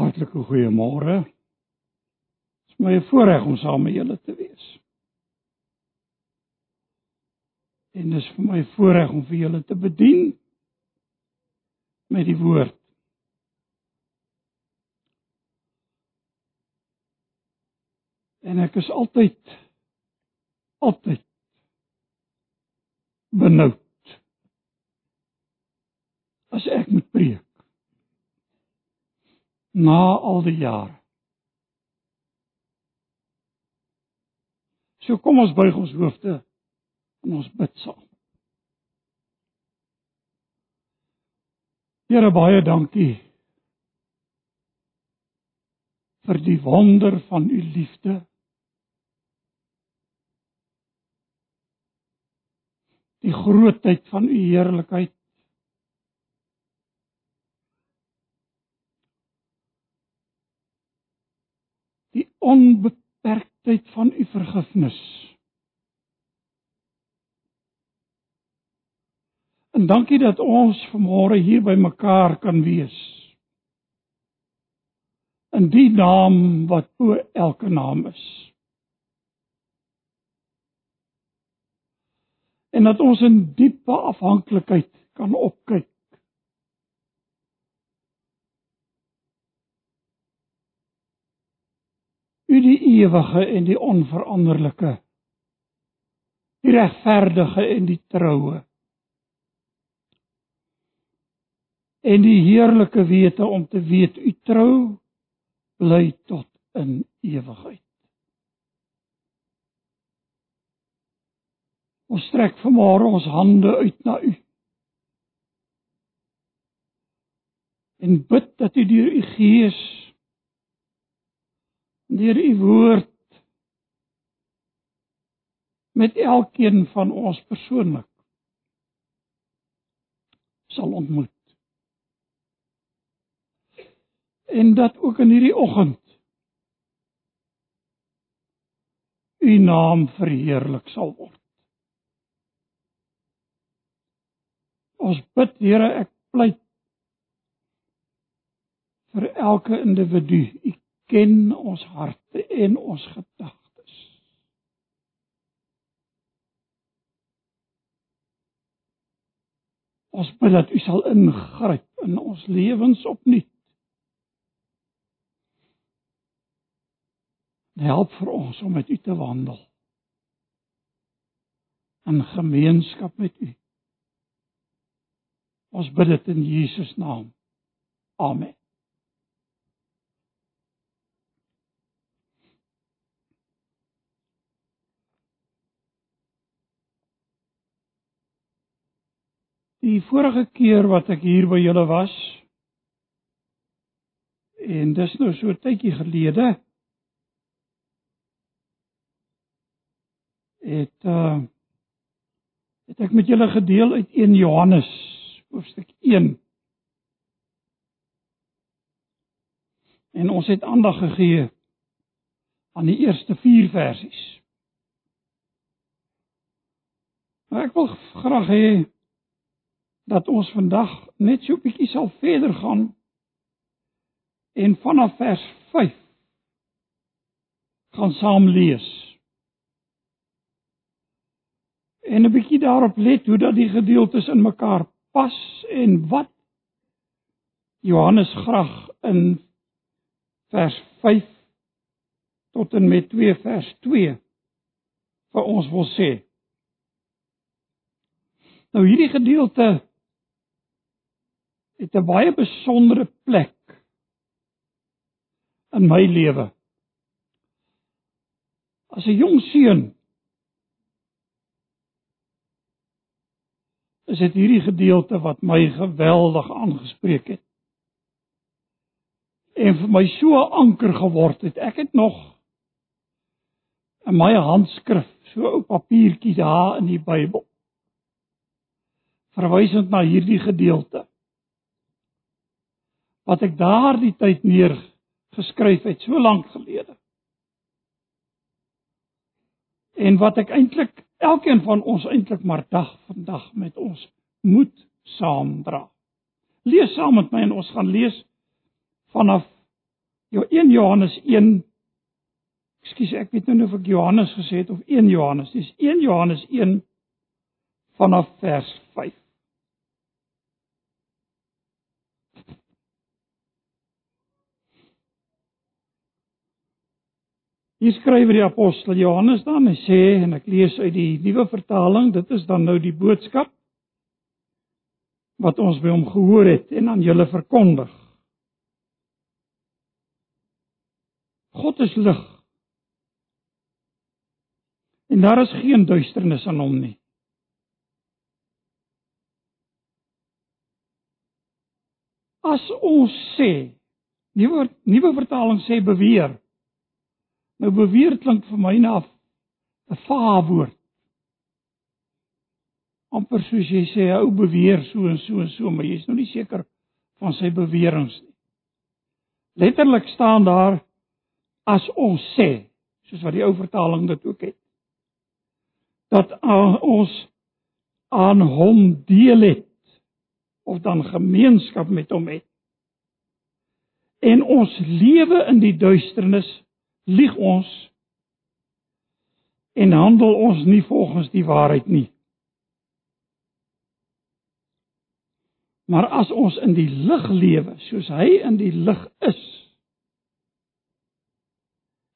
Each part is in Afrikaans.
Hartlike goeiemôre. Dit is my voorreg om saam met julle te wees. En dit is vir my voorreg om vir julle te bedien met die woord. En ek is altyd altyd benoud as ek moet preek na al die jare. So kom ons buig ons hoofde en ons bid saam. Here baie dankie vir die wonder van u liefde. Die grootheid van u heerlikheid. Die onbeperktheid van u vergifnis. En dankie dat ons vanmôre hier by mekaar kan wees. In die naam wat bo elke naam is. En dat ons in diepe afhanklikheid kan opkyk. Die ewige en die onveranderlike. Die regverdige en die troue. en die heerlike wete om te weet u trou bly tot in ewigheid. Ons strek vanmôre ons hande uit na u. En bid dat u deur u gees deur u woord met elkeen van ons persoonlik sal ontmoet en dat ook in hierdie oggend u naam verheerlik sal word. Ons bid Here, ek pleit vir elke individu. U ken ons harte en ons gedagtes. Ons bid dat u sal ingryp in ons lewens opnuut. help vir ons om met u te wandel in gemeenskap met u. Ons bid dit in Jesus naam. Amen. Die vorige keer wat ek hier by julle was en dis nou so 'n tydjie gelede het uh het ek met julle gedeel uit 1 Johannes hoofstuk 1. En ons het aandag gegee aan die eerste 4 versies. Maar ek wil graag hê dat ons vandag net so 'n bietjie sal verder gaan en vanaf vers 5 gaan saam lees en 'n bietjie daarop let hoe dat die gedeeltes in mekaar pas en wat Johannes graag in vers 5 tot en met 2 vers 2 vir ons wil sê. Nou hierdie gedeelte het 'n baie besondere plek in my lewe. As 'n jong seun is dit hierdie gedeelte wat my geweldig aangespreek het. En vir my so anker geword het. Ek het nog in my handskrif so 'n ou papiertjie daar in die Bybel verwysend na hierdie gedeelte wat ek daardie tyd neer geskryf het so lank gelede. En wat ek eintlik elkeen van ons eintlik maar dag vandag met ons moet saamdra. Lees saam met my en ons gaan lees vanaf Ja 1 Johannes 1 Ekskuus, ek weet nou nie of ek Johannes gesê het of 1 Johannes. Dis 1 Johannes 1 vanaf vers 5. Hier skryf die apostel Johannes dan, hy sê en ek lees uit die nuwe vertaling, dit is dan nou die boodskap wat ons by hom gehoor het en aan julle verkondig. God is lig. En daar is geen duisternis aan hom nie. As ons sê, nuwe nuwe vertaling sê beweer Nou beweer klink vir my na 'n vaar woord. amper soos jy sê ou beweer so en so en so, maar jy's nou nie seker van sy beweringe nie. Letterlik staan daar as ons sê, soos wat die ou vertaling dit ook het, dat ons aan hom deel het of dan gemeenskap met hom het. En ons lewe in die duisternis lieg ons en handel ons nie volgens die waarheid nie. Maar as ons in die lig lewe, soos hy in die lig is,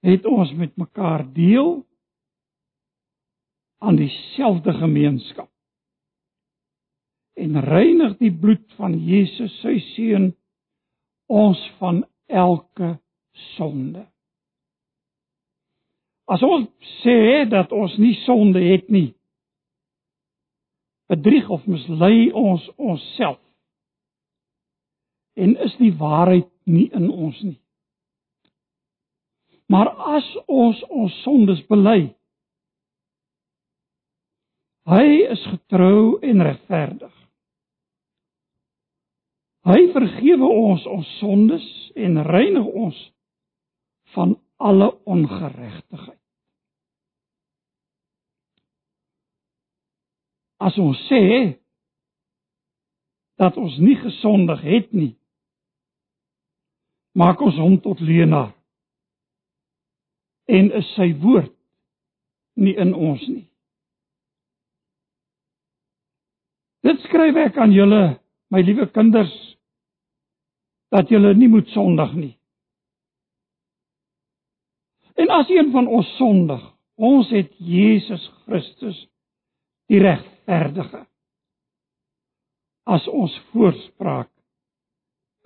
het ons met mekaar deel aan dieselfde gemeenskap. En reinig die bloed van Jesus, sy seun, ons van elke sonde. As ons sê dat ons nie sonde het nie, bedrieg of mislei ons onsself. En is die waarheid nie in ons nie. Maar as ons ons sondes bely, hy is getrou en regverdig. Hy vergewe ons ons sondes en reinig ons van alle ongeregtigheid. As ons sê dat ons nie gesondig het nie, maak ons hom tot leenaar. En is sy woord nie in ons nie. Dit skryf ek aan julle, my liewe kinders, dat julle nie moet sondig nie. En as een van ons sondig, ons het Jesus Christus die regverdige as ons voorspraak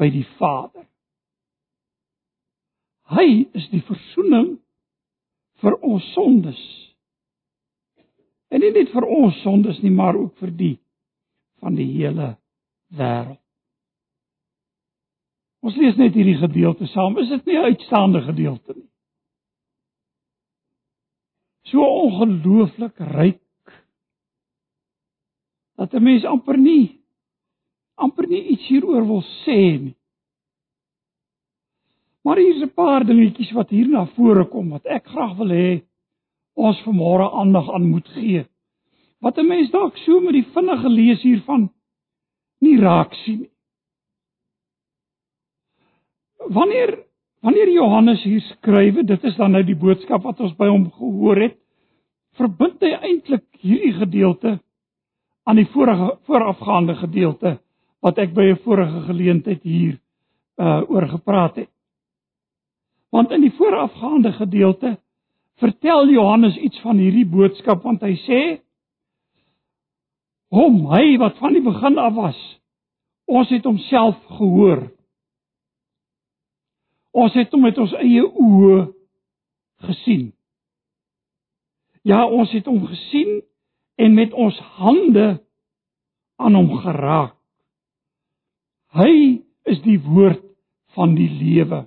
by die Vader. Hy is die verzoening vir ons sondes. En nie net vir ons sondes nie, maar ook vir die van die hele wêreld. Ons lees net hierdie gedeelte saam. Is dit nie 'n uitstaande gedeelte nie? So ongelooflik ryk dat 'n mens amper nie amper nie iets hieroor wil sê nie. Maar hier's 'n paar dingetjies wat hier na vore kom wat ek graag wil hê ons vanmôre aandag aan moet gee. Wat 'n mens dalk so met die vinnige lees hiervan nie raak sien nie. Wanneer Wanneer Johannes hier skryf, dit is dan nou die boodskap wat ons by hom gehoor het, verbind hy eintlik hierdie gedeelte aan die vorige voorafgaande gedeelte wat ek by 'n vorige geleentheid hier uh oor gepraat het. Want in die voorafgaande gedeelte vertel Johannes iets van hierdie boodskap want hy sê hom hy wat van die begin af was ons het homself gehoor Ons het hom met ons eie oë gesien. Ja, ons het hom gesien en met ons hande aan hom geraak. Hy is die woord van die lewe.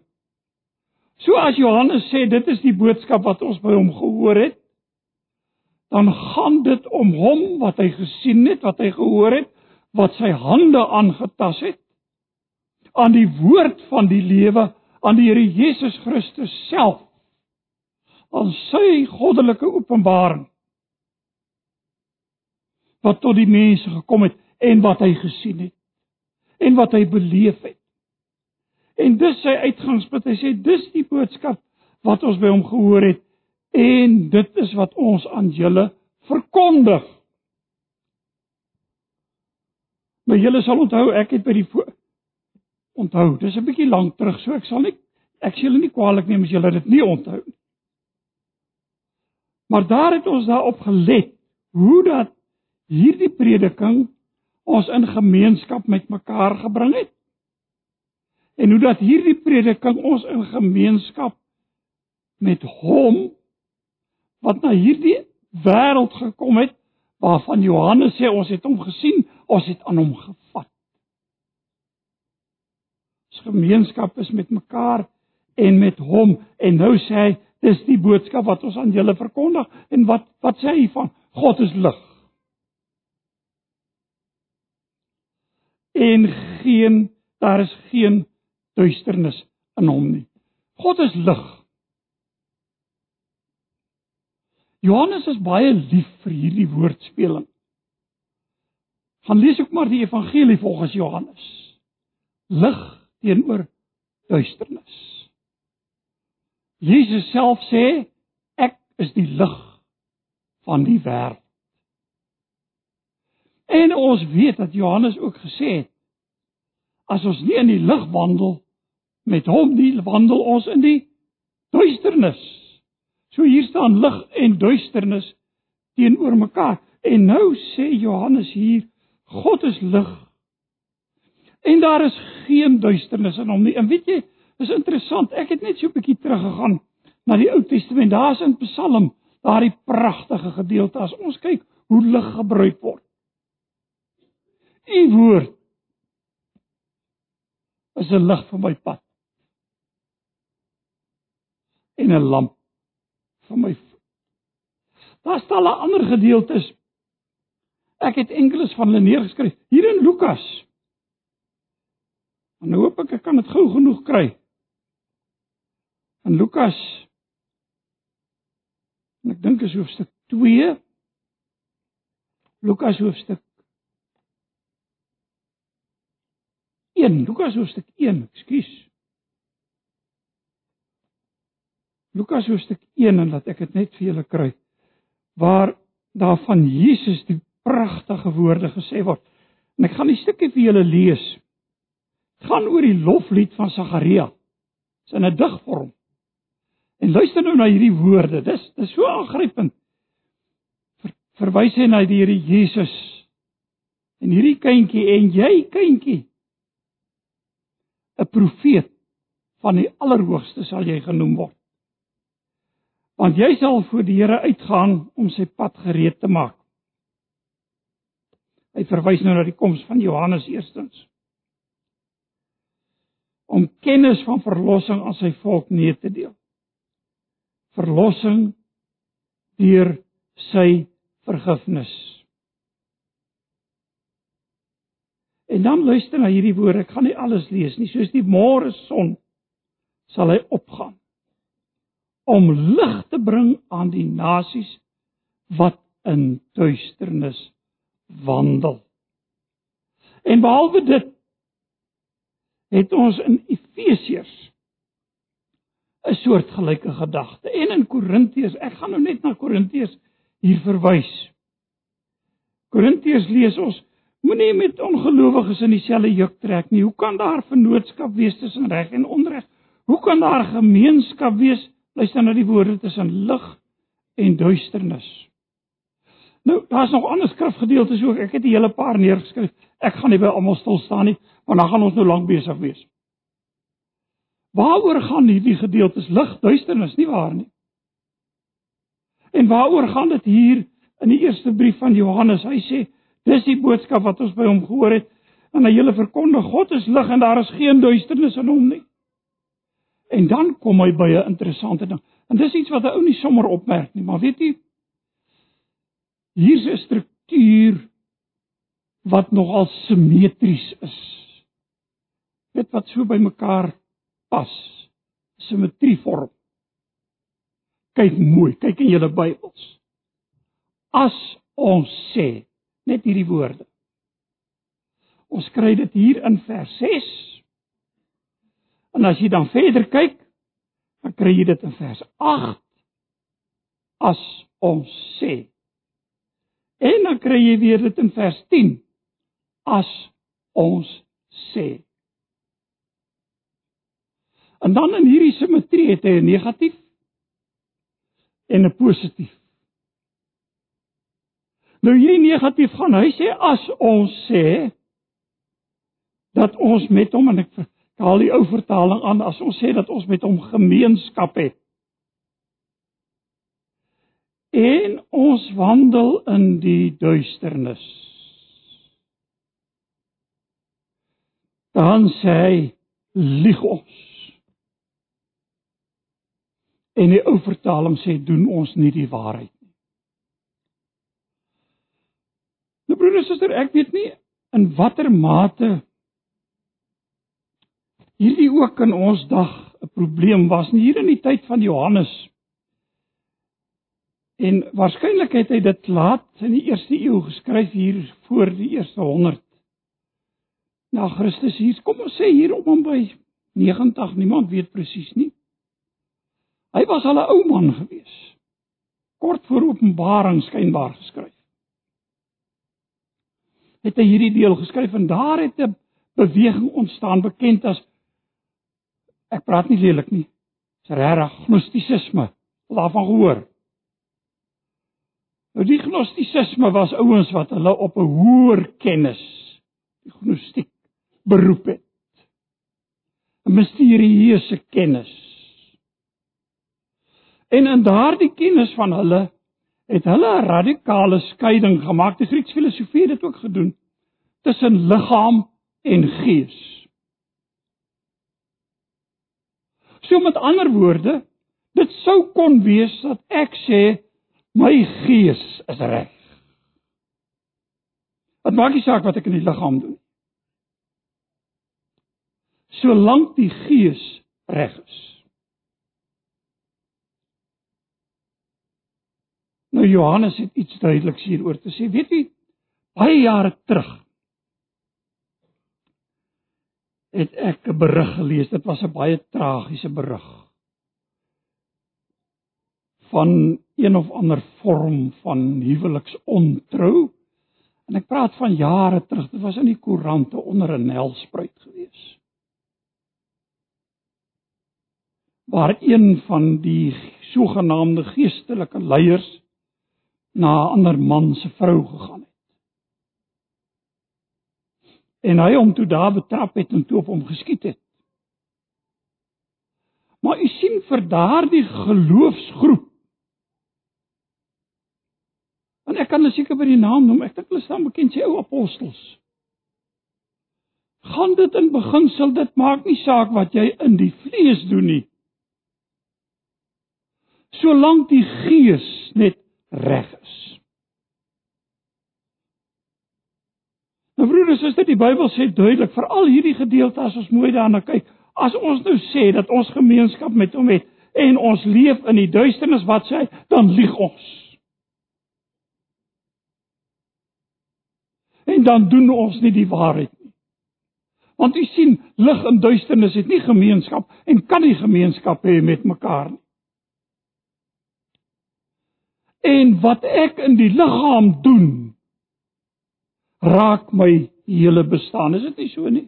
So as Johannes sê dit is die boodskap wat ons by hom gehoor het, dan gaan dit om hom wat hy gesien het, wat hy gehoor het, wat sy hande aangetas het aan die woord van die lewe aan die Here Jesus Christus self aan sy goddelike openbaring wat tot die mense gekom het en wat hy gesien het en wat hy beleef het En dis sy uitgangspunt. Hy sê dis die boodskap wat ons by hom gehoor het en dit is wat ons aan julle verkondig. Maar julle sal onthou ek het by die onthou, dis 'n bietjie lank terug, so ek sal nie ek sê julle nie kwaliek neem as julle dit nie onthou nie. Maar daar het ons daarop gelet hoe dat hierdie prediking ons in gemeenskap met mekaar gebring het. En hoe dat hierdie prediking ons in gemeenskap met hom wat na hierdie wêreld gekom het waarvan Johannes sê ons het hom gesien, ons het aan hom gevat. Ons gemeenskap is met mekaar en met hom en nou sê hy dis die boodskap wat ons aan julle verkondig en wat wat sê hy van God is lig. En geen daar is geen duisternis in hom nie. God is lig. Johannes is baie lief vir hierdie woordspeling. Gaan lees ook maar die evangelie volgens Johannes. Lig teenoor duisternis. Jesus self sê ek is die lig van die wêreld. En ons weet dat Johannes ook gesê het as ons nie in die lig wandel met hom nie, wandel ons in die duisternis. So hier staan lig en duisternis teenoor mekaar. En nou sê Johannes hier, God is lig. En daar is geen duisternis in hom nie. En weet jy, is interessant. Ek het net so 'n bietjie teruggegaan na die Ou Testament. Daar's in Psalm daardie pragtige gedeelte as ons kyk hoe lig gebruik word. U woord is 'n lig vir my pad. En 'n lamp vir my Daar staan 'n ander gedeeltes. Ek het enkeles van hulle neergeskryf hier in Lukas. En nou hoop ek ek kan dit gou genoeg kry. In Lukas en ek dink is hoofstuk 2 Lukas hoofstuk 1 Lukas hoofstuk 1 ekskuus Lukas hoofstuk 1 en laat ek dit net vir julle kry waar daar van Jesus die pragtige woorde gesê word. En ek gaan die stukkie vir julle lees. Dit gaan oor die loflied van Sagaria. Dit is in 'n digvorm. En luister nou na hierdie woorde. Dis dis so aangrypend. Ver, verwys hy na die Here Jesus. En hierdie kindjie en jy kindjie 'n profeet van die Allerhoogste sal jy genoem word want jy sal voor die Here uitgaan om sy pad gereed te maak. Hy verwys nou na die koms van Johannes eerstens om kennis van verlossing aan sy volk mee te deel. Verlossing deur sy vergifnis. En dan luister na hierdie woorde, ek gaan nie alles lees nie, soos die môre son sal hy opgaan om lig te bring aan die nasies wat in duisternis wandel. En behalwe dit het ons in Efesiërs 'n soort gelyke gedagte en in Korintiërs, ek gaan nou net na Korintiërs hier verwys. Korintiërs lees ons moenie met ongelowiges in dieselfde juk trek nie. Hoe kan daar vennootskap wees tussen reg en onreg? Hoe kan daar gemeenskap wees Luister na die woorde tussen lig en duisternis. Nou, daar's nog ander skrifgedeeltes ook. Ek het 'n hele paar neergeskryf. Ek gaan nie by almal stil staan nie, want dan gaan ons nou lank besig wees. Waaroor gaan hierdie gedeeltes lig, duisternis, nie waar nie? En waaroor gaan dit hier in die eerste brief van Johannes? Hy sê, dis die boodskap wat ons by hom gehoor het en hy hele verkondig, God is lig en daar is geen duisternis in hom nie. En dan kom hy by 'n interessante ding. En dis iets wat 'n ou nie sommer opmerk nie, maar weet jy hier's 'n struktuur wat nogal simmetries is. Dit wat so by mekaar pas. Simmetrie vorm. Kyk mooi, kyk in julle Bybels. As ons sê net hierdie woorde. Ons kry dit hier in vers 6 En as jy dan verder kyk, dan kry jy dit in vers 8 as ons sê. En dan kry jy weer dit in vers 10 as ons sê. En dan in hierdie simmetrie het hy 'n negatief en 'n positief. Nou jy negatief gaan hy sê as ons sê dat ons met hom en ek haal die ou vertaling aan as ons sê dat ons met hom gemeenskap het. En ons wandel in die duisternis. Dan sê hy lieg ons. En die ou vertaling sê doen ons nie die waarheid nie. Nou broer en suster, ek weet nie in watter mate hierdie ook in ons dag 'n probleem was nie hier in die tyd van Johannes. En waarskynlik het hy dit laat in die eerste eeu geskryf hier voor die eerste 100 na Christus hier. Kom ons sê hier om hom by 90, niemand weet presies nie. Hy was al 'n ou man gewees. Kort voor Openbaring skynbaar geskryf. Het hy hierdie deel geskryf en daar het 'n beweging ontstaan bekend as ek praat nie lelik nie. Dis regtig gnostisisme. Waarvan gehoor? Nou die gnostisisme was ouens wat hulle op 'n hoër kennis, die gnostiek beroep het. 'n Misterieuse kennis. En in daardie kennis van hulle het hulle 'n radikale skeiding gemaak. Die Griekse filosofie het dit ook gedoen tussen liggaam en gees. So met ander woorde, dit sou kon wees dat ek sê my gees is reg. Wat maak nie saak wat ek in die liggaam doen. Solank die gees reg is. Nou Johannes het iets duideliks hieroor te sê. Weet jy, baie jare terug het ek 'n berig gelees. Dit was 'n baie tragiese berig van een of ander vorm van huweliksontrou. En ek praat van jare terug. Dit was in die koerante onder 'n nelspruit gewees. Waar een van die sogenaamde geestelike leiers na 'n ander man se vrou gegaan het en hy hom toe daar betrap het en toe op hom geskiet het. Maar u sien vir daardie geloofsgroep. En ek kan hulle seker by die naam noem. Ek dink hulle staan bekend as ou apostels. Gaan dit in beginsel dit maak nie saak wat jy in die vlees doen nie. Solank die gees net reg is. Nou broers, is dit die Bybel sê duidelik vir al hierdie gedeelte as ons mooi daarna kyk, as ons nou sê dat ons gemeenskap met hom het en ons leef in die duisternis wat sê, dan lieg ons. En dan doen ons nie die waarheid nie. Want u sien, lig en duisternis het nie gemeenskap en kan nie gemeenskap hê met mekaar nie. En wat ek in die liggaam doen, raak my hele bestaan. Is dit nie so nie?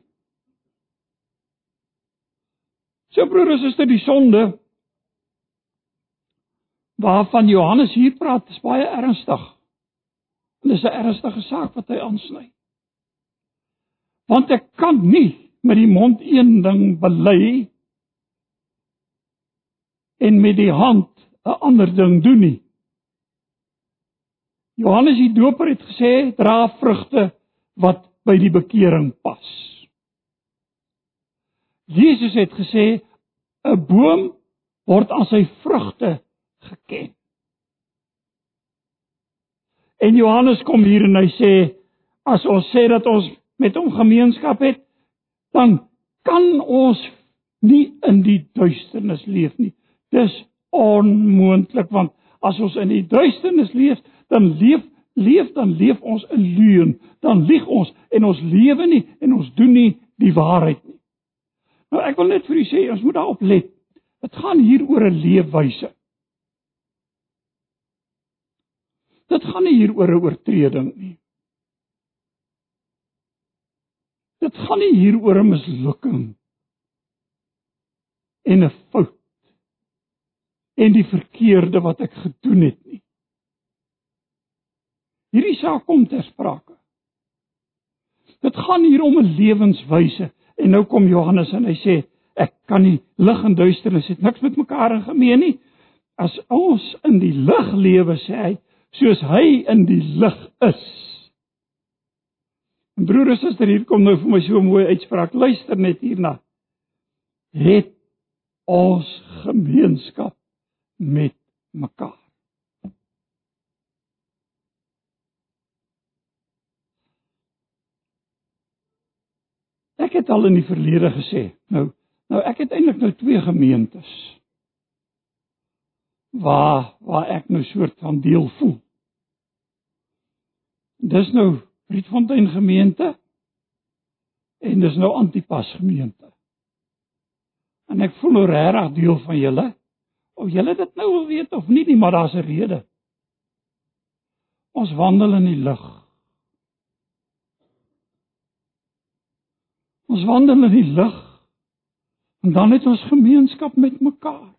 So broers, is dit die sonde waarvan Johannes hier praat, is baie ernstig. En dis 'n ernstige saak wat hy aansny. Want ek kan nie met die mond een ding bely en met die hand 'n ander ding doen nie. Johannes die Doper het gesê dra vrugte wat by die bekering pas. Jesus het gesê 'n boom word aan sy vrugte geken. En Johannes kom hier en hy sê as ons sê dat ons met hom gemeenskap het, dan kan ons nie in die duisternis leef nie. Dis onmoontlik want as ons in die duisternis leef, dan leef leef dan leef ons in leuen, dan lieg ons en ons lewe nie en ons doen nie die waarheid nie. Nou ek wil net vir u sê, ons moet daarop let. Dit gaan hier oor 'n leefwyse. Dit gaan nie hier oor 'n oortreding nie. Dit gaan nie hier oor 'n mislukking en 'n fout en die verkeerde wat ek gedoen het nie. Hierdie saak kom ter sprake. Dit gaan hier om 'n lewenswyse en nou kom Johannes en hy sê ek kan nie lig en duisternis het niks met mekaar in gemeen nie. As ons in die lig lewe sê hy soos hy in die lig is. En broer en suster, hier kom nou vir my so 'n mooi uitspraak. Luister net hierna. Het ons gemeenskap met mekaar. Ek het al in die verlede gesê, nou nou ek het eintlik nou twee gemeentes waar waar ek nou soort van deel voel. Dis nou Rietfontein gemeente en dis nou Antipas gemeente. En ek voel nou regtig deel van julle. Of julle dit nou wil weet of nie, nie maar daar's 'n rede. Ons wandel in die lig. Ons wandel in die lig. En dan het ons gemeenskap met mekaar.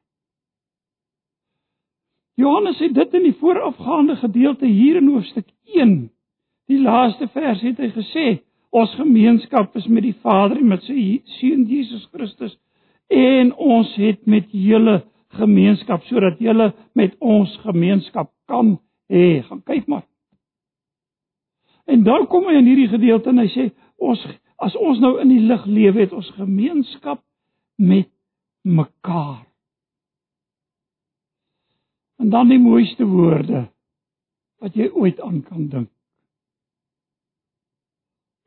Johannes het dit in die voorafgaande gedeelte hier in hoofstuk 1 Die laaste vers het hy gesê, ons gemeenskap is met die Vader en met sy seun Jesus Christus en ons het met julle gemeenskap sodat julle met ons gemeenskap kan hê. Gaan kyk maar. En dan kom hy in hierdie gedeelte en hy sê ons as ons nou in die lig lewe het ons gemeenskap met mekaar. En dan die mooiste woorde wat jy ooit aan kan dink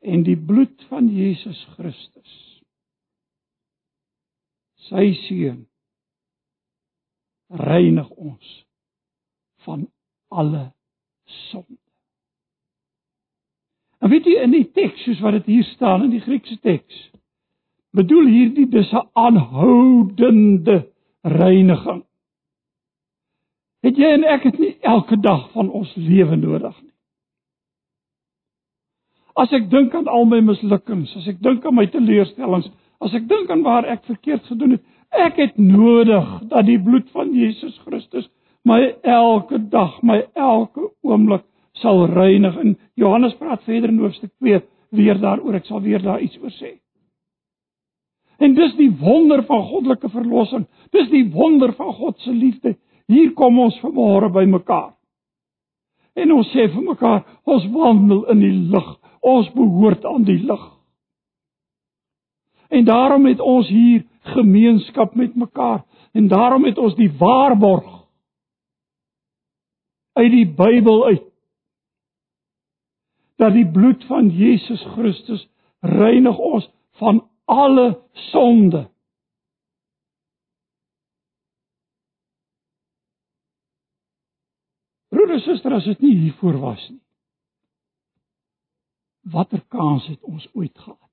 en die bloed van Jesus Christus sy seun reinig ons van alle sonde. En weet jy in die teks soos wat dit hier staan in die Griekse teks bedoel hierdie dis 'n aanhoudende reiniging. Het jy en ek dit nie elke dag van ons lewe nodig nie? As ek dink aan al my mislukkings, as ek dink aan my teleurstellings, as ek dink aan waar ek verkeerd gedoen het, ek het nodig dat die bloed van Jesus Christus my elke dag, my elke oomblik sal reinig. En Johannes praat verder in hoofstuk 2 weer daaroor, ek sal weer daar iets oor sê. En dis die wonder van goddelike verlossing. Dis die wonder van God se liefde. Hier kom ons vanmôre by mekaar. En ons sê vir mekaar, ons wandel in die lig Ons behoort aan die lig. En daarom het ons hier gemeenskap met mekaar en daarom het ons die waarborg uit die Bybel uit dat die bloed van Jesus Christus reinig ons van alle sonde. Broeder en suster, as dit nie hiervoor was nie watter kans het ons ooit gehad?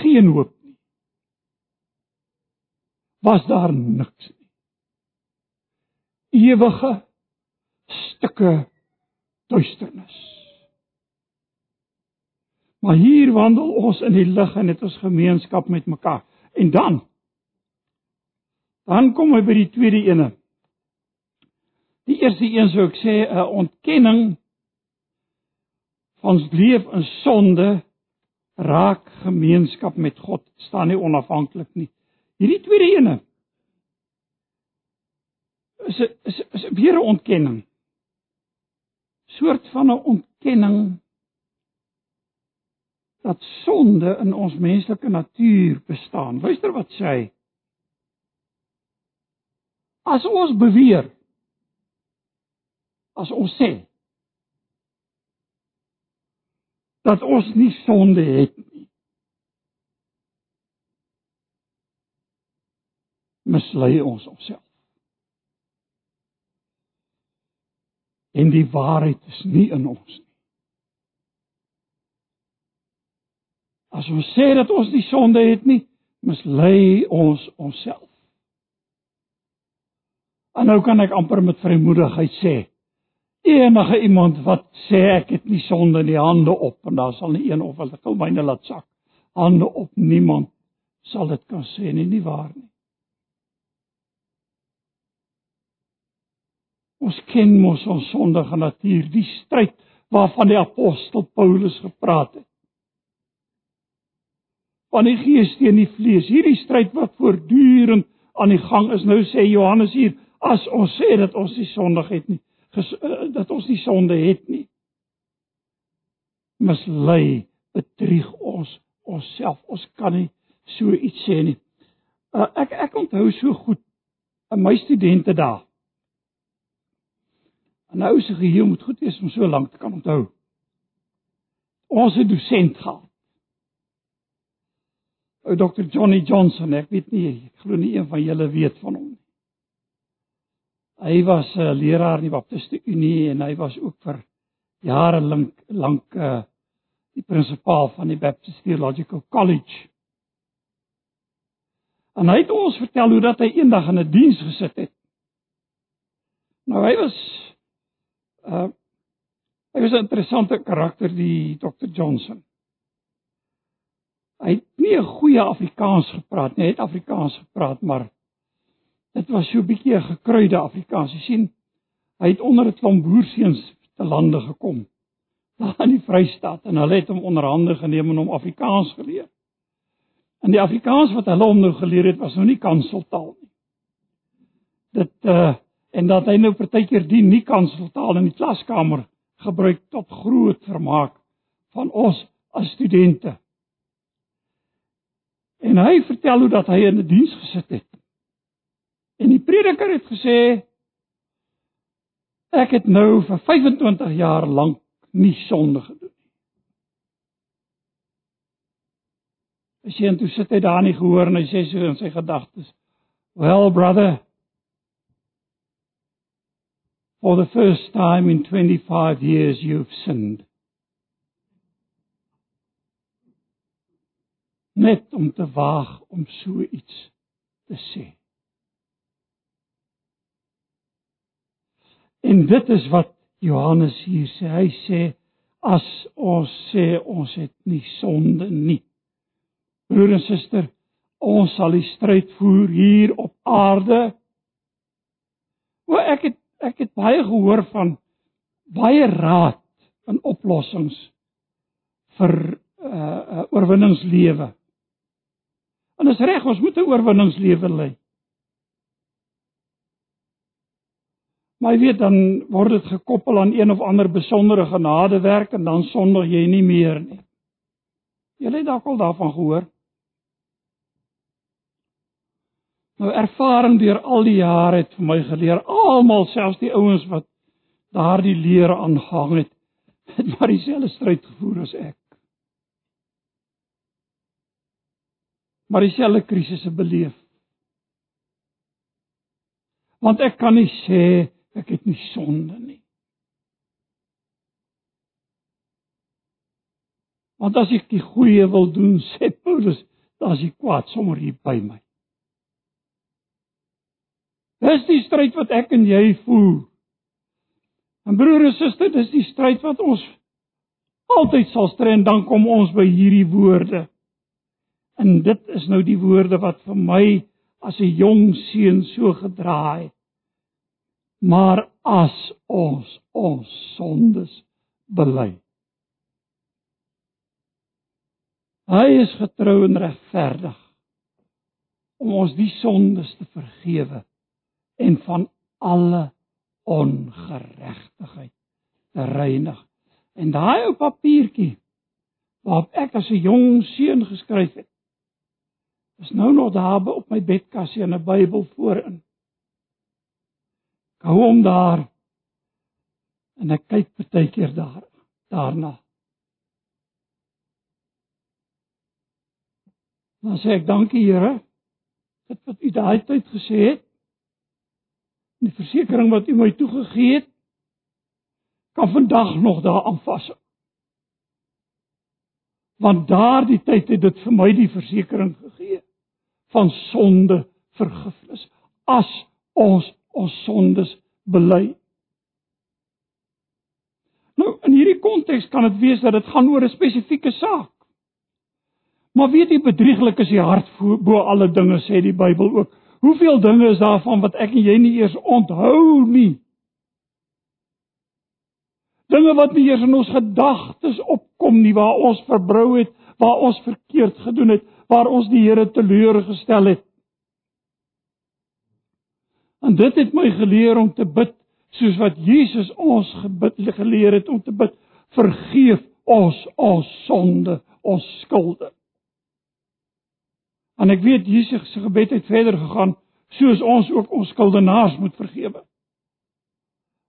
Geen hoop nie. Was daar niks nie. Ewige stukke duisternis. Maar hier wandel ons in die lig en het ons gemeenskap met mekaar. En dan dan kom hy by die tweede ene. Die eerste een sou ek sê 'n ontkenning ons leef in sonde raak gemeenskap met God staan nie onafhanklik nie. Hierdie tweede ene is is is weer 'n ontkenning. Soort van 'n ontkenning dat sonde in ons menslike natuur bestaan. Luister wat sê hy. As ons beweer as ons sê dat ons nie sonde het nie. Mislei ons onsself. En die waarheid is nie in ons nie. As ons sê dat ons nie sonde het nie, mislei ons onsself. En nou kan ek amper met vrymoedigheid sê, enige iemand wat sê ek het nie sonde in die hande op en daar sal nie een of ek wil myne laat sak. Hande op niemand sal dit kan sê nie, nie waar nie. Ons ken mos ons sondige natuur, die stryd waarvan die apostel Paulus gepraat het. Van die gees teen die vlees, hierdie stryd wat voortdurend aan die gang is. Nou sê Johannes hier, as ons sê dat ons nie sondig het nie, ges, uh, dat ons nie sonde het nie, mislei, bedrieg ons onsself. Ons kan nie so iets sê nie. Uh, ek ek onthou so goed in my studente dae. 'n Ou se geheue moet goed wees om so lank te kan onthou. Ons het dosent gehad. Ou Dr. Johnny Johnson, ek weet nie, ek glo nie een van julle weet van hom nie. Hy was 'n uh, leraar in die Baptiste Unie en hy was ook vir jare lank lank uh, die prinsipaal van die Baptist Theological College. En hy het ons vertel hoe dat hy eendag in 'n diens gesit het. Nou hy was uh hy was 'n interessante karakter die Dr. Johnson. Hy het nie 'n goeie Afrikaans gepraat nie, hy het Afrikaans gepraat, maar Dit was so 'n bietjie 'n gekruide Afrikaans. Jy sien, hy het onder 'n klomp boerseuns te lande gekom. Daar in die Vrystaat en hulle het hom onderhande geneem en hom Afrikaans geleer. En die Afrikaans wat hulle hom nou geleer het, was nou nie kanseltaal nie. Dit uh en dat hy nou partykeer die nie kanseltaal in die klaskamer gebruik tot groot vermaak van ons as studente. En hy vertel hoe dat hy in 'n die diens gesit het En die prediker het gesê ek het nou vir 25 jaar lank nie sonde gedoen nie. Hy sê en toe sit hy daar nie gehoor en hy sê so in sy gedagtes: "Well brother, for the first time in 25 years you've sinned." Net om te waag om so iets te sê. En dit is wat Johannes hier sê. Hy sê as ons sê ons het nie sonde nie. Broer en suster, ons sal die stryd voer hier op aarde. O ek het ek het baie gehoor van baie raad en oplossings vir uh, uh, oorwinningslewe. En dis reg, ons moet 'n oorwinningslewe lei. Maar jy weet dan word dit gekoppel aan een of ander besondere genadewerk en dan sonder jy nie meer nie. Jy het dalk al daarvan gehoor. Nou ervaring deur al die jare het vir my geleer, almal selfs die ouens wat daardie leer aangehang het, het maar dieselfde stryd gevoer as ek. Maar dieselfde krisisse beleef. Want ek kan nie sê ek het nie sonde nie. Want as ek die goeie wil doen, sê Paulus, dan is die kwaad sommer hier by my. Dis die stryd wat ek en jy voer. En broer en suster, dis die stryd wat ons altyd sal stry en dan kom ons by hierdie woorde. En dit is nou die woorde wat vir my as 'n jong seun so gedraai het maar as ons ons sondes bely. Hy is getrou en regverdig om ons die sondes te vergewe en van alle ongeregtigheid te reinig. En daai ou papiertjie waarop ek as 'n jong seun geskryf het, is nou nog daar op my bedkassie in 'n Bybel voorin. Ek hou hom daar. En ek kyk baie keer daar daarna. Dan sê ek dankie Here dit wat u daai tyd gesê het. Die versekering wat u my toegegee het kan vandag nog daar aanvas. Want daardie tyd het dit vir my die versekering gegee van sonde vergifnis as ons ons sondes bely. Nou in hierdie konteks kan dit wees dat dit gaan oor 'n spesifieke saak. Maar weet jy bedrieglik is die hart bo alle dinge sê die Bybel ook. Hoeveel dinge is daarvan wat ek en jy nie eers onthou nie? Dinge wat nie eers in ons gedagtes opkom nie waar ons verbrou het, waar ons verkeerd gedoen het, waar ons die Here teleurgestel het. En dit het my geleer om te bid soos wat Jesus ons gebid geleer het om te bid. Vergeef ons ons sonde, ons skulde. En ek weet Jesus se gebed het verder gegaan soos ons ook ons skuldenaars moet vergewe.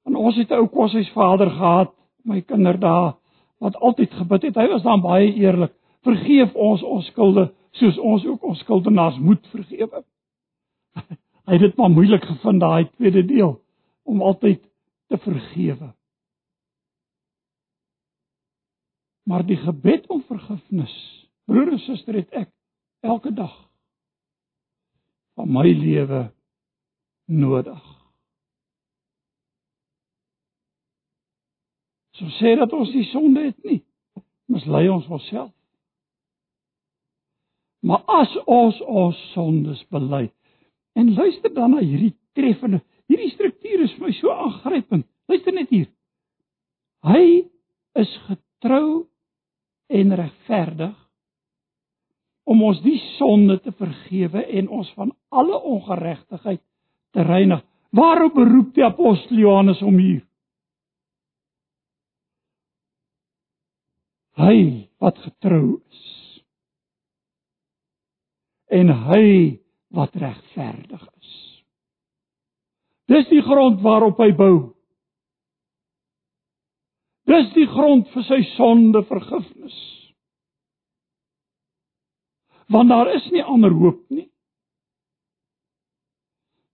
En ons het 'n ou koshuisvader gehad, my kinderdae, wat altyd gebid het. Hy was dan baie eerlik. Vergeef ons ons skulde soos ons ook ons skuldenaars moet vergewe. Hy het dit maar moeilik gevind daai tweede deel om altyd te vergewe. Maar die gebed om vergifnis, broer en suster, het ek elke dag van my lewe nodig. So sê dat ons die sonde het nie, mislei ons onsself. Maar as ons ons sondes bely en luister dan na hierdie treffende Hierdie struktuur is vir my so aangrypend. Luister net hier. Hy is getrou en regverdig om ons die sonde te vergewe en ons van alle ongeregtigheid te reinig. Waarop beroep die apostel Johannes om hier? Hy wat getrou is. En hy wat regverdig is. Dis die grond waarop hy bou. Dis die grond vir sy sonde vergifnis. Want daar is nie ander hoop nie.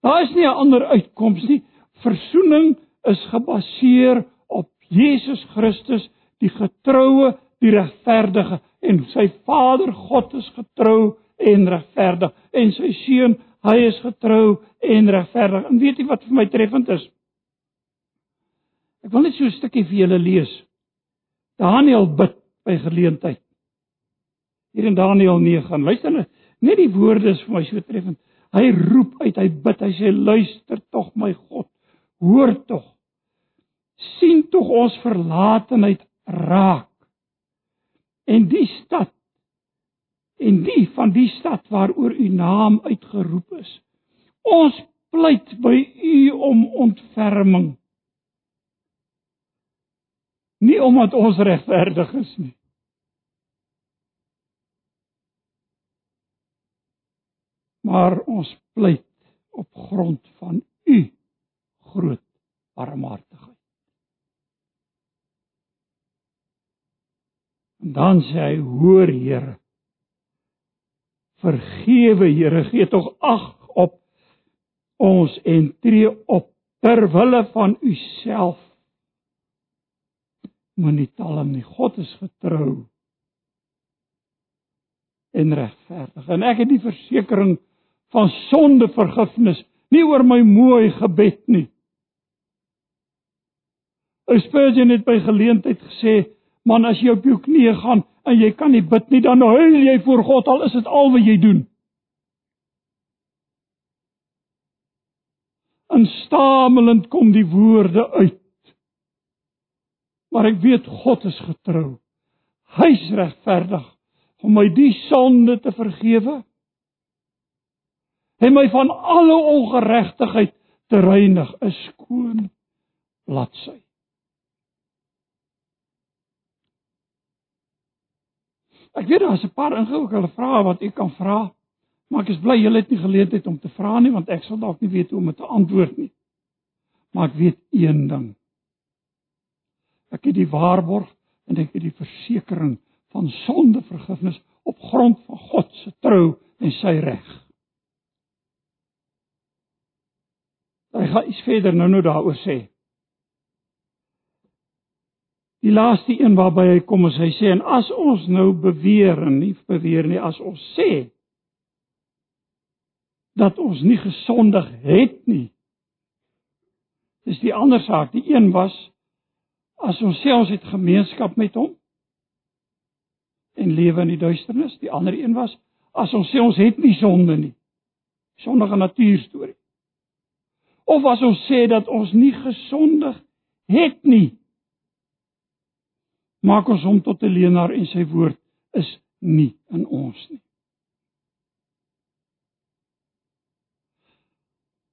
Daar is nie 'n ander uitkoms nie. Versoening is gebaseer op Jesus Christus, die getroue, die regverdige en sy Vader God is getrou en regverdig en sy seun Hy is getrou en regverdig. En weet jy wat vir my treffend is? Ek wil net so 'n stukkie vir julle lees. Daniël bid by geleentheid. Hier in Daniël 9. Luister net, net die woorde is vir my so treffend. Hy roep uit, hy bid, hy sê luister tog my God. Hoor tog. sien tog ons verlatenheid raak. En die stad en die van die stad waaroor u naam uitgeroep is. Ons pleit by u om ontferming. Nie omdat ons regverdig is nie. Maar ons pleit op grond van u groot barmhartigheid. En dan sê hy: "Hoor Here, Vergewe Here, gee tog ag op ons en tree op ter wille van u self. Moenie talm nie. God is getrou en regverdig. En ek het die versekering van sondevergifnis nie oor my mooi gebed nie. Spurgeon het by geleentheid gesê, man as jy op jou knieë gaan en jy kan nie bid nie, dan huil jy voor God al is dit al wat jy doen. En stamelend kom die woorde uit. Maar ek weet God is getrou. Hy's regverdig om my die sonde te vergewe. Hy my van alle ongeregtigheid te reinig, 'n skoon bladsy. Ek weet daar's 'n paar ingewikkelde vrae wat u kan vra, maar ek is bly julle het nie geleentheid om te vra nie want ek sal dalk nie weet hoe om te antwoord nie. Maar ek weet een ding. Ek het die waarborg en ek het die versekering van sondevergifnis op grond van God se trou en sy reg. Hy gaan iets verder nou nou daaroor sê. Die laaste een waarby hy kom is hy sê en as ons nou beweer en nie beweer nie as ons sê dat ons nie gesondig het nie. Dis die ander saak. Die een was as ons sê ons het gemeenskap met hom en lewe in die duisternis. Die ander een was as ons sê ons het nie sonde nie. Sondige natuur storie. Of as ons sê dat ons nie gesondig het nie. Maak ons hom tot 'n leienaar en sy woord is nie in ons nie.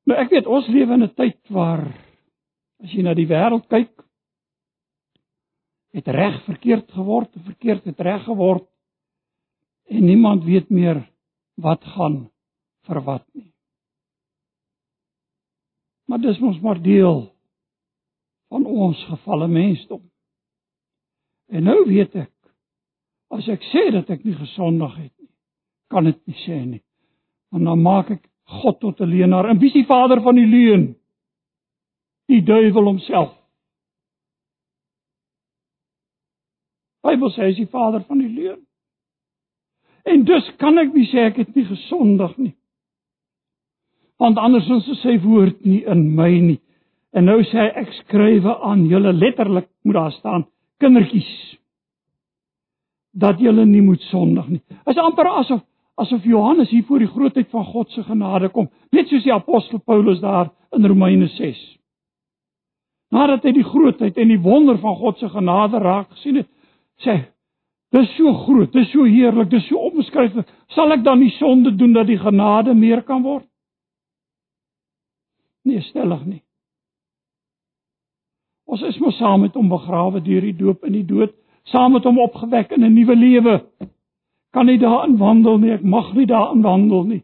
Nou ek weet ons lewe in 'n tyd waar as jy na die wêreld kyk het reg verkeerd geword, verkeerd het reg geword en niemand weet meer wat gaan vir wat nie. Maar dis mos maar deel van ons gefalle mensdom. En nou weet ek as ek sê dat ek nie gesondig het nie, kan dit nie sê nie. Want dan maak ek God tot 'n leienaar. En wie is die vader van die leuen? Die duiwel homself. Bybel sê hy is die vader van die leuen. En dus kan ek nie sê ek het nie gesondig nie. Want andersins is sy woord nie in my nie. En nou sê hy ek skrywe aan julle letterlik moet daar staan kindertjies dat julle nie moet sondig nie. Is amper asof asof Johannes hier voor die grootheid van God se genade kom, net soos die apostel Paulus daar in Romeine 6. Nadat hy die grootheid en die wonder van God se genade raak gesien het, sê Dis so groot, dis so heerlik, dis so onbeskryflik. Sal ek dan nie sonde doen dat die genade meer kan word? Nee, stellig nie. Ons is mos saam met hom begrawe deur die doop in die dood, saam met hom opgewek in 'n nuwe lewe kan nie daarin wandel nie, ek mag nie daarin wandel nie.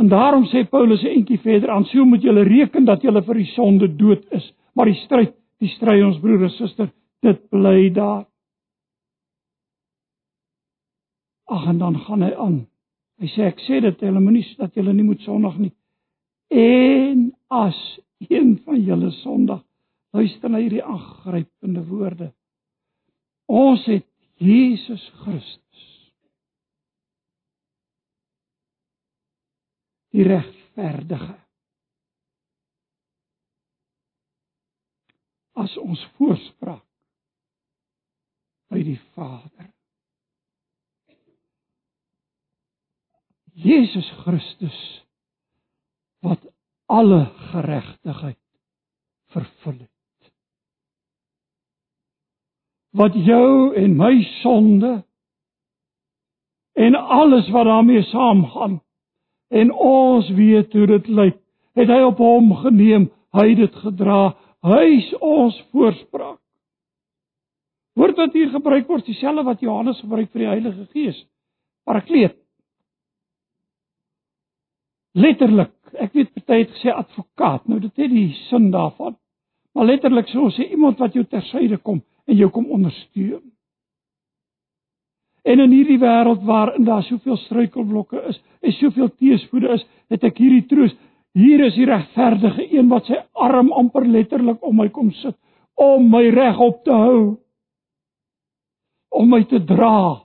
En daarom sê Paulus 'n entjie verder aan, so moet julle reken dat julle vir die sonde dood is, maar die stryd, die stry ons broer en suster, dit bly daar. Ag en dan gaan hy aan. Hy sê ek sê dit hulle moenie dat julle nie moet sondig nie. En as een van julle sondig, luister na hierdie aangrypende woorde. Ons het Jesus Christus. Die regverdige. As ons voorspraak by die Vader. Jesus Christus wat alle geregtigheid vervul het. Wat jou en my sonde en alles wat daarmee saamgaan en ons weet hoe dit lyk het hy op hom geneem hy het dit gedra hy is ons voorspraak. Woord wat hier gebruik word dieselfde wat Johannes gebruik vir die Heilige Gees parakleet. Letterlik ek weet party het gesê advokaat nou dit het die sin daarvan maar letterlik so sê iemand wat jou tersyde kom en jou kom ondersteun. En in hierdie wêreld waarin daar soveel struikelblokke is en soveel teëspoede is, het ek hierdie troos. Hier is die regverdige een wat sy arm amper letterlik om my kom sit om my reg op te hou. Om my te dra.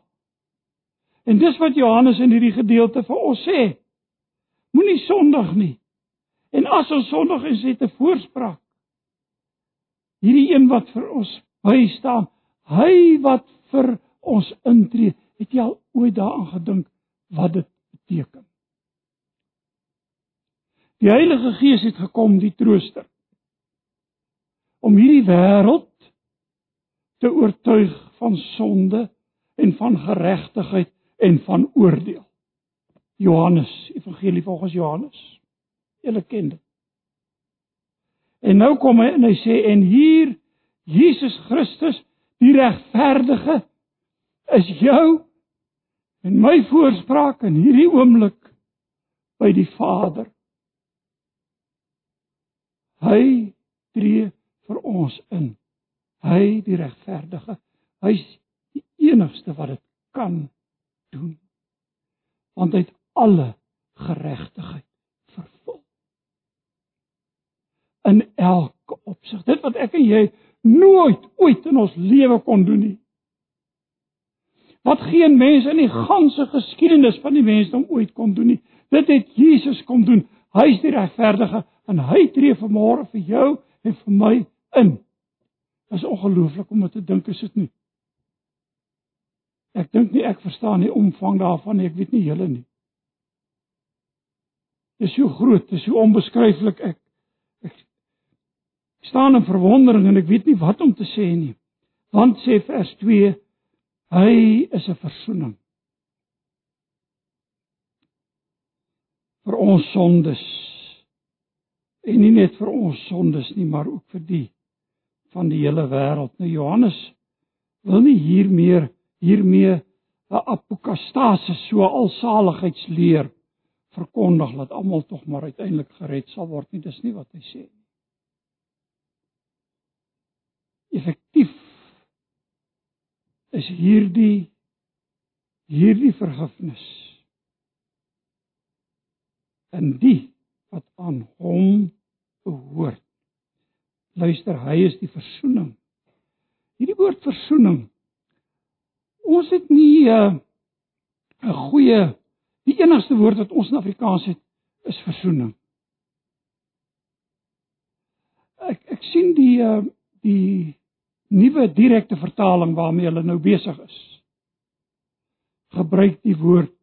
En dis wat Johannes in hierdie gedeelte vir ons sê. Moenie sondig nie. En as ons sondig is, het 'n voorspraak. Hierdie een wat vir ons by staan. Hy wat vir ons intree. Het jy al ooit daaraan gedink wat dit beteken? Die Heilige Gees het gekom, die trooster, om hierdie wêreld te oortuig van sonde en van geregtigheid en van oordeel. Johannes, Evangelie volgens Johannes. Julle ken dit. En nou kom hy en hy sê en hier Jesus Christus, die regverdige, is jou en my voorspraak in hierdie oomblik by die Vader. Hy tree vir ons in. Hy die regverdige. Hy's die enigste wat dit kan doen. Want hy het alle geregtigheid vervul. In elke opsig. Dit wat ek en jy nooit ooit in ons lewe kon doen nie. Wat geen mens in die ganse geskiedenis van die mensdom ooit kon doen nie. Dit het Jesus kom doen. Hy is die regverdige en hy tree vanmôre vir jou en vir my in. Dit is ongelooflik om te dink is dit nie. Ek dink nie ek verstaan die omvang daarvan nie. Ek weet nie julle nie. Dit is so groot, dit is so onbeskryflik. Ek ek staan in verwondering en ek weet nie wat om te sê nie. Want sê vers 2, hy is 'n verzoening. vir ons sondes. En nie net vir ons sondes nie, maar ook vir die van die hele wêreld. Nou Johannes wil nie hier meer hiermee 'n apokastase so alsaligheidsleer verkondig dat almal tog maar uiteindelik gered sal word nie. Dis nie wat hy sê nie. Effektief is hierdie hierdie vergifnis in die wat aan hom behoort. Luister, hy is die verzoening. Hierdie woord verzoening. Ons het nie eh, 'n uh, goeie die enigste woord wat ons in Afrikaans het is verzoening. Ek ek sien die uh, die nuwe direkte vertaling waarmee hulle nou besig is. Gebruik die woord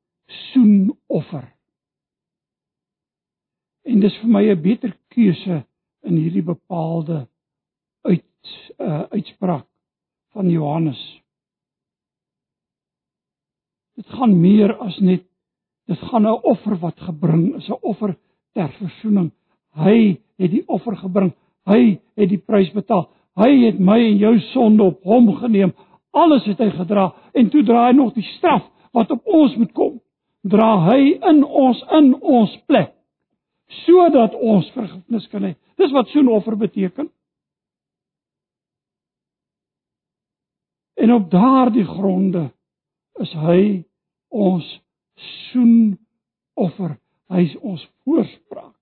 soenoffer. En dis vir my 'n beter keuse in hierdie bepaalde uit uh, uitspraak van Johannes. Dit gaan meer as net dit gaan 'n offer wat gebring is, 'n offer ter verzoening. Hy het die offer gebring. Hy het die prys betaal. Hy het my en jou sonde op hom geneem. Alles het hy gedra en toe dra hy nog die straf wat op ons moet kom. Dra hy in ons in ons plek sodat ons vergifnis kan hê. Dis wat soenoffer beteken. En op daardie gronde is hy ons soenoffer. Hy is ons voorspraak.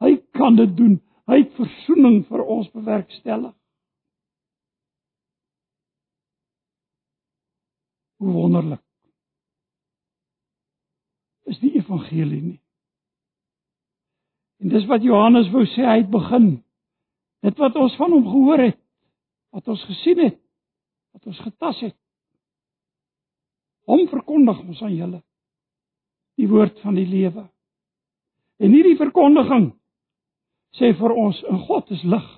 Hy kan dit doen. Hy het verzoening vir ons bewerkstellig. Hoe wonderlik. Is die evangelie nie? En dis wat Johannes wou sê hy het begin. Dit wat ons van hom gehoor het, wat ons gesien het, wat ons getas het. Hom verkondig ons aan julle die woord van die lewe. En hierdie verkondiging sê vir ons in God is lig.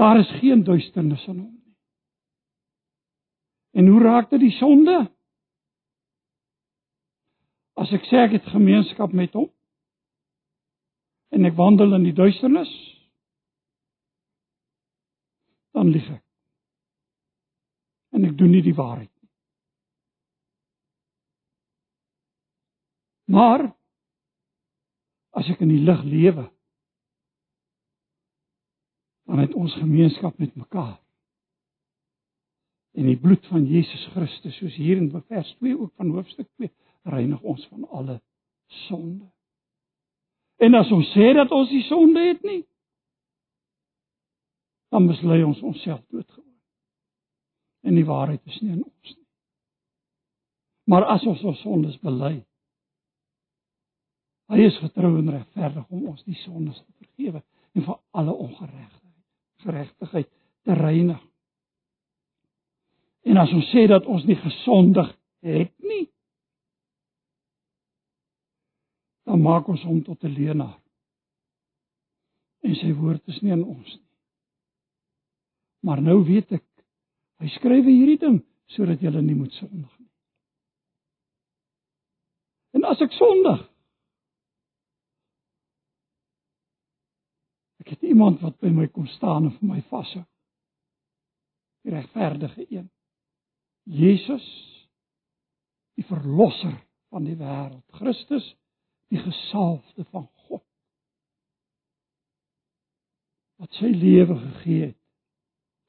Daar is geen duisternis in hom nie. En hoe raak dit die sonde? As ek sê ek het gemeenskap met hom, en ek wandel in die duisternis, dan lieg ek. En ek doen nie die waarheid Maar as ek in die lig lewe, dan het ons gemeenskap met mekaar. En die bloed van Jesus Christus, soos hier in vers 2 ook van hoofstuk 2, reinig ons van alle sonde. En as ons sê dat ons die sonde het nie, dan mislei ons onsself doodgewoon. En die waarheid is nie in ons nie. Maar as ons ons sondes bely, hy is getrou en regverdig om ons die sondes te vergewe en van alle ongeregtigheid, geregtigheid te reinig. En as ons sê dat ons nie gesondig het nie, dan maak ons hom tot 'n leenaar. En sy woord is nie in ons nie. Maar nou weet ek, hy skryf hierdie ding sodat jy nie moet sondig nie. En as ek sondig, het iemand wat by my kom staan en vir my vashou. Die regverdige een. Jesus, die verlosser van die wêreld, Christus die gesalfde van God wat sy lewe gegee het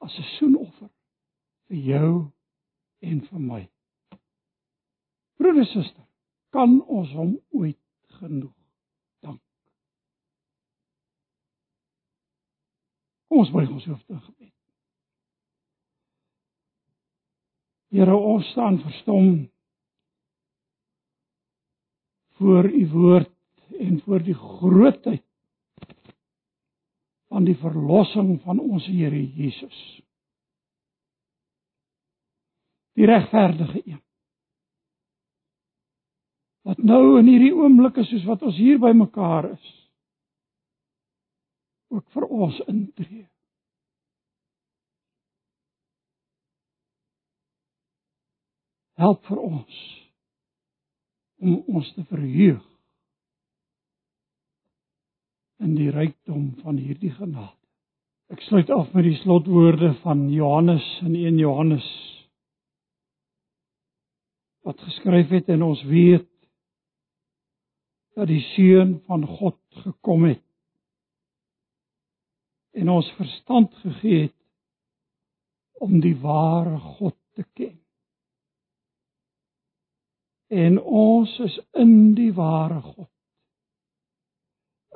as 'n soenoffer vir jou en vir my. Broeder suster, kan ons hom ooit genoeg Kom ons buig ons hoofde in gebed. Here, ons staan verstom voor u woord en voor die grootheid van die verlossing van ons Here Jesus. Die regverdige een. Wat nou in hierdie oomblik is soos wat ons hier by mekaar is. Ook vir ons intree. Help vir ons om ons te verheug in die rykdom van hierdie genade. Ek sluit af met die slotwoorde van Johannes in 1 Johannes wat geskryf het en ons weet dat die seun van God gekom het en ons verstand gegee het om die ware God te ken. En ons is in die ware God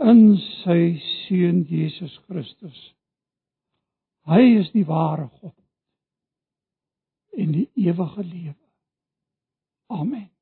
in sy seun Jesus Christus. Hy is die ware God en die ewige lewe. Amen.